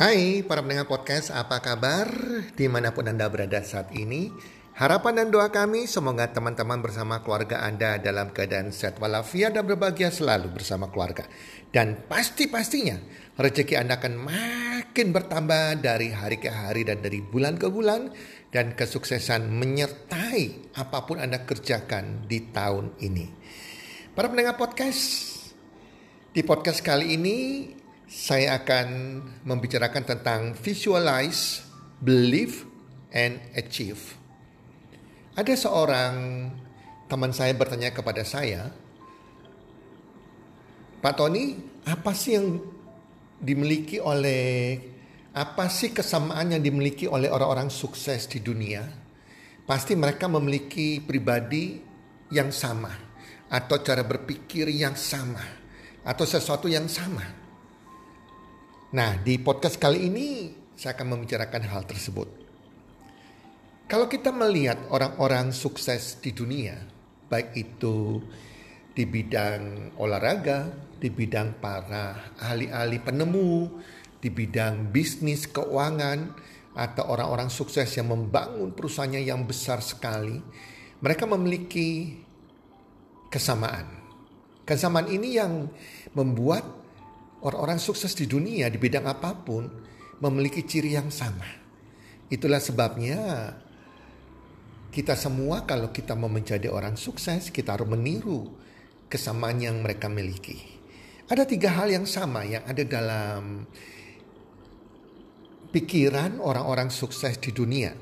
Hai para pendengar podcast, apa kabar? Di mana pun Anda berada saat ini Harapan dan doa kami semoga teman-teman bersama keluarga Anda dalam keadaan sehat walafiat dan berbahagia selalu bersama keluarga. Dan pasti-pastinya rezeki Anda akan makin bertambah dari hari ke hari dan dari bulan ke bulan. Dan kesuksesan menyertai apa pun Anda kerjakan di tahun ini. Para pendengar podcast, di podcast kali ini saya akan membicarakan tentang visualize, believe, and achieve. Ada seorang teman saya bertanya kepada saya, Pak Tony, apa sih yang dimiliki oleh apa sih kesamaan yang dimiliki oleh orang-orang sukses di dunia? Pasti mereka memiliki pribadi yang sama atau cara berpikir yang sama atau sesuatu yang sama. Nah, di podcast kali ini saya akan membicarakan hal tersebut. Kalau kita melihat orang-orang sukses di dunia, baik itu di bidang olahraga, di bidang para ahli-ahli penemu, di bidang bisnis keuangan, atau orang-orang sukses yang membangun perusahaannya yang besar sekali, mereka memiliki kesamaan. Kesamaan ini yang membuat Orang-orang sukses di dunia di bidang apa pun memiliki ciri yang sama. Itulah sebabnya kita semua kalau kita mau menjadi orang sukses kita harus meniru kesamaan yang mereka miliki. Ada tiga hal yang sama yang ada dalam pikiran orang-orang sukses di dunia.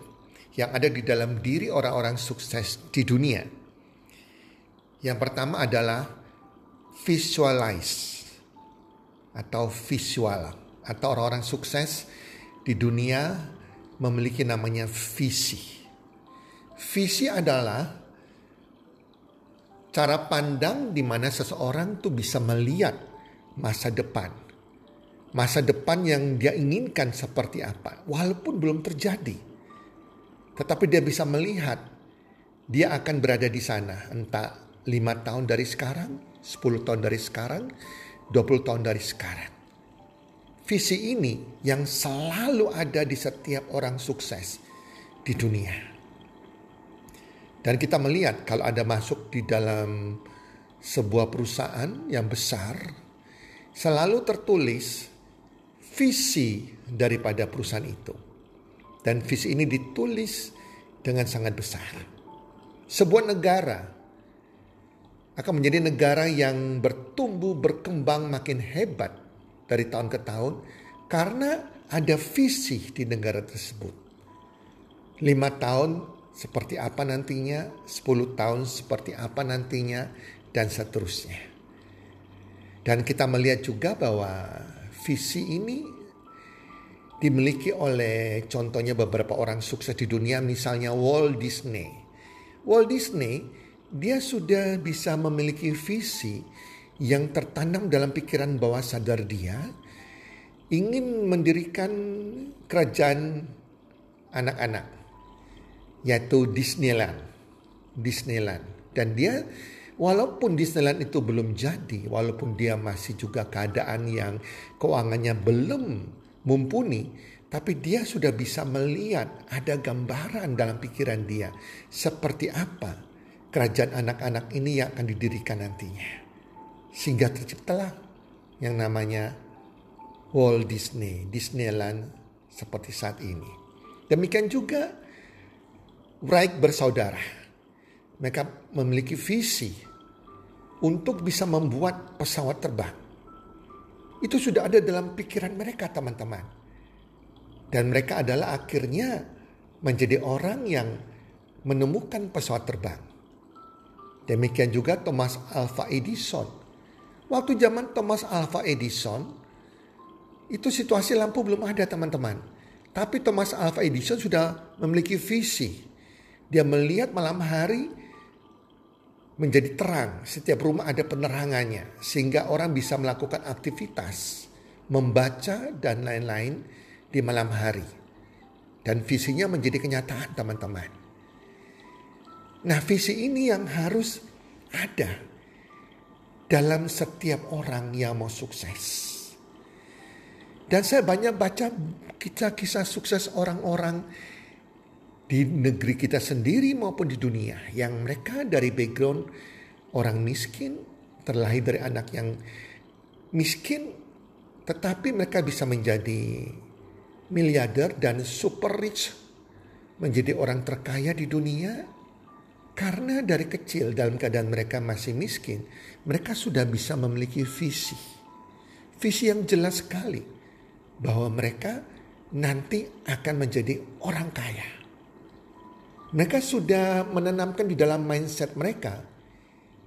Yang ada di dalam diri orang-orang sukses di dunia. Yang pertama adalah visualize atau visual atau orang-orang sukses di dunia memiliki namanya visi. Visi adalah cara pandang di mana seseorang tuh bisa melihat masa depan. Masa depan yang dia inginkan seperti apa, walaupun belum terjadi. Tetapi dia bisa melihat dia akan berada di sana entah lima tahun dari sekarang, 10 tahun dari sekarang, 20 tahun dari sekarang. Visi ini yang selalu ada di setiap orang sukses di dunia. Dan kita melihat kalau ada masuk di dalam sebuah perusahaan yang besar, selalu tertulis visi daripada perusahaan itu. Dan visi ini ditulis dengan sangat besar. Sebuah negara akan menjadi negara yang bertumbuh berkembang makin hebat dari tahun ke tahun karena ada visi di negara tersebut. Lima tahun seperti apa nantinya, sepuluh tahun seperti apa nantinya, dan seterusnya. Dan kita melihat juga bahwa visi ini dimiliki oleh contohnya beberapa orang sukses di dunia, misalnya Walt Disney. Walt Disney dia sudah bisa memiliki visi yang tertanam dalam pikiran bawah sadar dia ingin mendirikan kerajaan anak-anak yaitu Disneyland. Disneyland dan dia walaupun Disneyland itu belum jadi, walaupun dia masih juga keadaan yang keuangannya belum mumpuni, tapi dia sudah bisa melihat ada gambaran dalam pikiran dia seperti apa kerajaan anak-anak ini yang akan didirikan nantinya. Sehingga terciptalah yang namanya Walt Disney, Disneyland seperti saat ini. Demikian juga Wright bersaudara. Mereka memiliki visi untuk bisa membuat pesawat terbang. Itu sudah ada dalam pikiran mereka teman-teman. Dan mereka adalah akhirnya menjadi orang yang menemukan pesawat terbang. Demikian juga Thomas Alva Edison. Waktu zaman Thomas Alva Edison, itu situasi lampu belum ada teman-teman. Tapi Thomas Alva Edison sudah memiliki visi. Dia melihat malam hari menjadi terang. Setiap rumah ada penerangannya. Sehingga orang bisa melakukan aktivitas, membaca dan lain-lain di malam hari. Dan visinya menjadi kenyataan teman-teman. Nah visi ini yang harus ada dalam setiap orang yang mau sukses. Dan saya banyak baca kisah-kisah sukses orang-orang di negeri kita sendiri maupun di dunia yang mereka dari background orang miskin, terlahir dari anak yang miskin, tetapi mereka bisa menjadi miliarder dan super rich, menjadi orang terkaya di dunia karena dari kecil dalam keadaan mereka masih miskin, mereka sudah bisa memiliki visi. Visi yang jelas sekali bahwa mereka nanti akan menjadi orang kaya. Mereka sudah menanamkan di dalam mindset mereka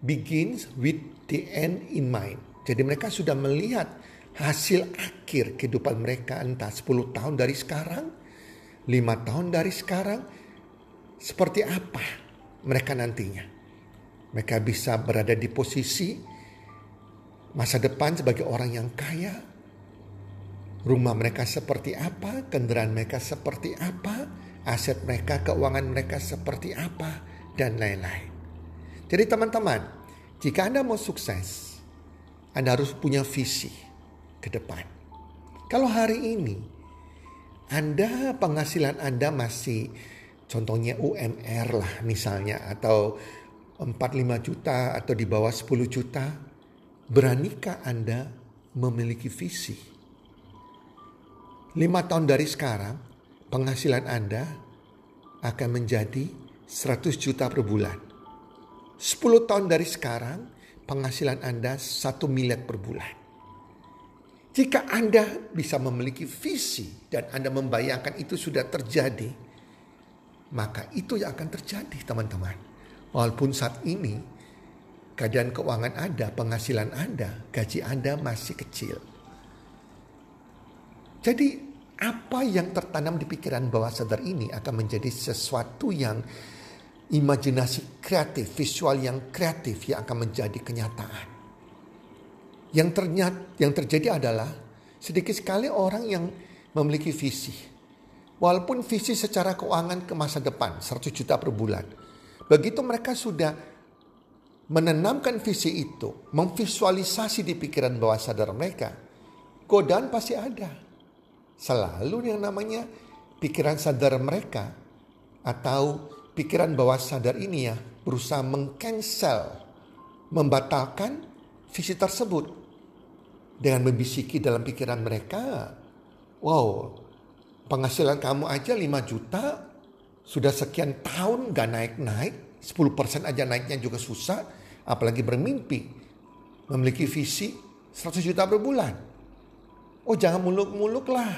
begins with the end in mind. Jadi mereka sudah melihat hasil akhir kehidupan mereka entah 10 tahun dari sekarang, 5 tahun dari sekarang, seperti apa mereka nantinya. Mereka bisa berada di posisi masa depan sebagai orang yang kaya, rumah mereka seperti apa, kendaraan mereka seperti apa, aset mereka, keuangan mereka seperti apa, dan lain-lain. Jadi teman-teman, jika Anda mau sukses, Anda harus punya visi ke depan. Kalau hari ini Anda penghasilan Anda masih contohnya UMR lah misalnya atau 4-5 juta atau di bawah 10 juta, beranikah Anda memiliki visi? Lima tahun dari sekarang, penghasilan Anda akan menjadi 100 juta per bulan. 10 tahun dari sekarang, penghasilan Anda 1 miliar per bulan. Jika Anda bisa memiliki visi dan Anda membayangkan itu sudah terjadi, maka itu yang akan terjadi teman-teman. Walaupun saat ini keadaan keuangan Anda, penghasilan Anda, gaji Anda masih kecil. Jadi apa yang tertanam di pikiran bawah sadar ini akan menjadi sesuatu yang imajinasi kreatif, visual yang kreatif yang akan menjadi kenyataan. Yang ternyata yang terjadi adalah sedikit sekali orang yang memiliki visi. Walaupun visi secara keuangan ke masa depan 100 juta per bulan. Begitu mereka sudah menanamkan visi itu, memvisualisasi di pikiran bawah sadar mereka, godaan pasti ada selalu yang namanya pikiran sadar mereka atau pikiran bawah sadar ini ya berusaha mengcancel, membatalkan visi tersebut dengan membisiki dalam pikiran mereka, wow, penghasilan kamu aja 5 juta, sudah sekian tahun gak naik-naik, 10% aja naiknya juga susah, apalagi bermimpi memiliki visi 100 juta per bulan. Oh jangan muluk-muluk lah.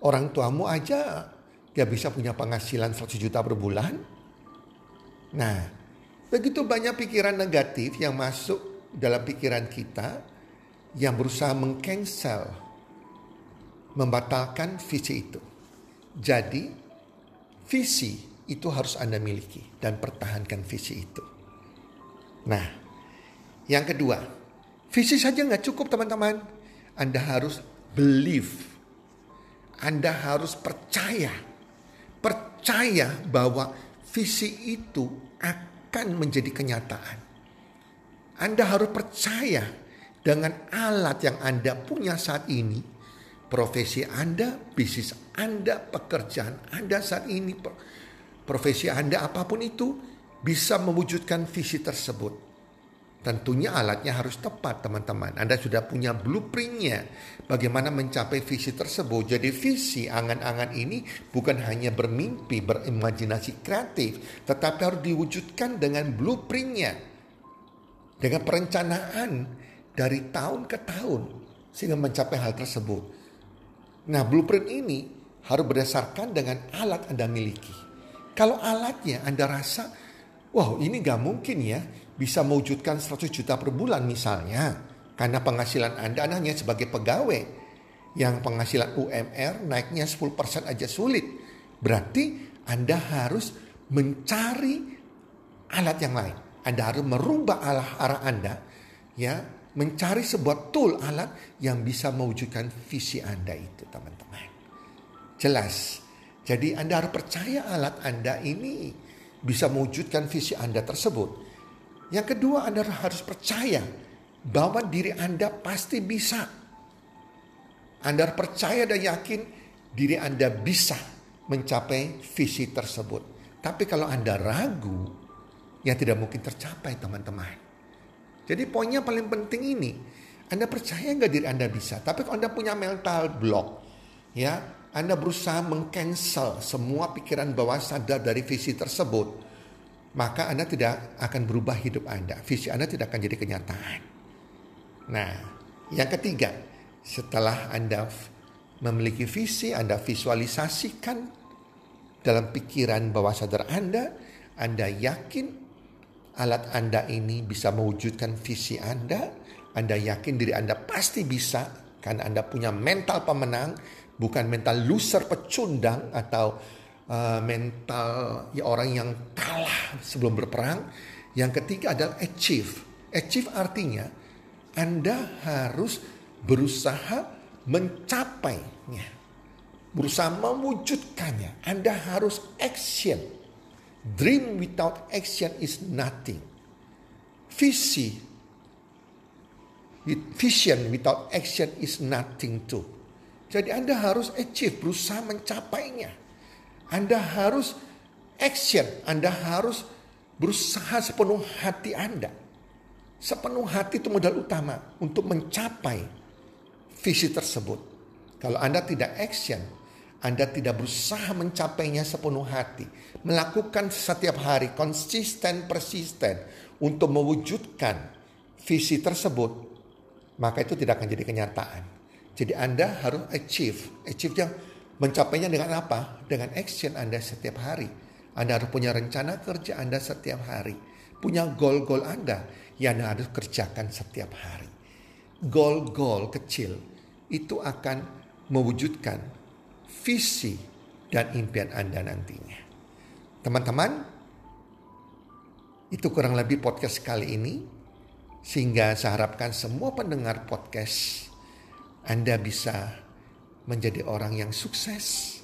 Orang tuamu aja gak bisa punya penghasilan 100 juta per bulan. Nah, begitu banyak pikiran negatif yang masuk dalam pikiran kita yang berusaha mengcancel, membatalkan visi itu. Jadi, visi itu harus Anda miliki dan pertahankan visi itu. Nah, yang kedua, visi saja nggak cukup teman-teman. Anda harus believe anda harus percaya, percaya bahwa visi itu akan menjadi kenyataan. Anda harus percaya dengan alat yang Anda punya saat ini, profesi Anda, bisnis Anda, pekerjaan Anda saat ini, profesi Anda apa pun itu bisa mewujudkan visi tersebut. Tentunya alatnya harus tepat teman-teman. Anda sudah punya blueprintnya bagaimana mencapai visi tersebut. Jadi visi angan-angan ini bukan hanya bermimpi, berimajinasi kreatif. Tetapi harus diwujudkan dengan blueprintnya. Dengan perencanaan dari tahun ke tahun. Sehingga mencapai hal tersebut. Nah blueprint ini harus berdasarkan dengan alat Anda miliki. Kalau alatnya Anda rasa, wow ini gak mungkin ya bisa mewujudkan 100 juta per bulan misalnya. Karena penghasilan Anda hanya sebagai pegawai. Yang penghasilan UMR naiknya 10% aja sulit. Berarti Anda harus mencari alat yang lain. Anda harus merubah arah, arah Anda. ya Mencari sebuah tool alat yang bisa mewujudkan visi Anda itu teman-teman. Jelas. Jadi Anda harus percaya alat Anda ini bisa mewujudkan visi Anda tersebut. Yang kedua Anda harus percaya bahwa diri Anda pasti bisa. Anda percaya dan yakin diri Anda bisa mencapai visi tersebut. Tapi kalau Anda ragu, ya tidak mungkin tercapai teman-teman. Jadi poinnya paling penting ini, Anda percaya nggak diri Anda bisa? Tapi kalau Anda punya mental block, ya Anda berusaha mengcancel semua pikiran bawah sadar dari visi tersebut, maka Anda tidak akan berubah hidup Anda. Visi Anda tidak akan jadi kenyataan. Nah, yang ketiga, setelah Anda memiliki visi, Anda visualisasikan dalam pikiran bawah sadar Anda, Anda yakin alat Anda ini bisa mewujudkan visi Anda, Anda yakin diri Anda pasti bisa karena Anda punya mental pemenang, bukan mental loser pecundang atau uh, mental ya orang yang kalah sebelum berperang. Yang ketiga adalah achieve. Achieve artinya Anda harus berusaha mencapainya, berusaha mewujudkannya. Anda harus action. Dream without action is nothing. Visi, vision without action is nothing too. Jadi Anda harus achieve, berusaha mencapainya. Anda harus action, Anda harus berusaha sepenuh hati Anda. Sepenuh hati itu modal utama untuk mencapai visi tersebut. Kalau Anda tidak action, Anda tidak berusaha mencapainya sepenuh hati, melakukan setiap hari konsisten persisten untuk mewujudkan visi tersebut, maka itu tidak akan jadi kenyataan. Jadi Anda harus achieve, achieve yang mencapainya dengan apa? Dengan action Anda setiap hari. Anda harus punya rencana kerja Anda setiap hari, punya goal-goal Anda yang Anda harus kerjakan setiap hari. Goal-goal kecil itu akan mewujudkan visi dan impian Anda nantinya. Teman-teman, itu kurang lebih podcast kali ini. Sehingga saya harapkan semua pendengar podcast Anda bisa menjadi orang yang sukses.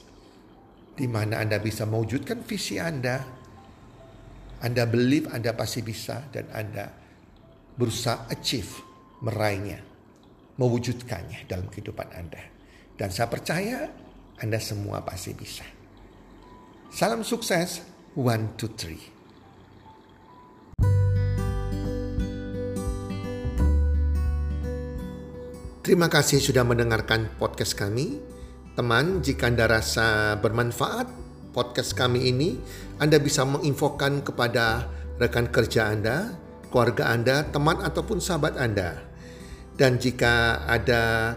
Di mana Anda bisa mewujudkan visi Anda. Anda believe Anda pasti bisa dan Anda berusaha achieve, meraihnya, mewujudkannya dalam kehidupan Anda. Dan saya percaya Anda semua pasti bisa. Salam sukses, one, two, three. Terima kasih sudah mendengarkan podcast kami. Teman, jika Anda rasa bermanfaat podcast kami ini, Anda bisa menginfokan kepada rekan kerja Anda keluarga Anda, teman ataupun sahabat Anda. Dan jika ada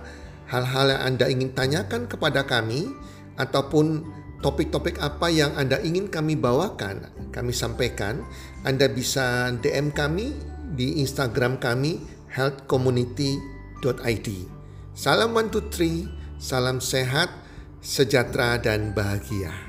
hal-hal yang Anda ingin tanyakan kepada kami ataupun topik-topik apa yang Anda ingin kami bawakan, kami sampaikan, Anda bisa DM kami di Instagram kami healthcommunity.id. Salam one two three, salam sehat, sejahtera dan bahagia.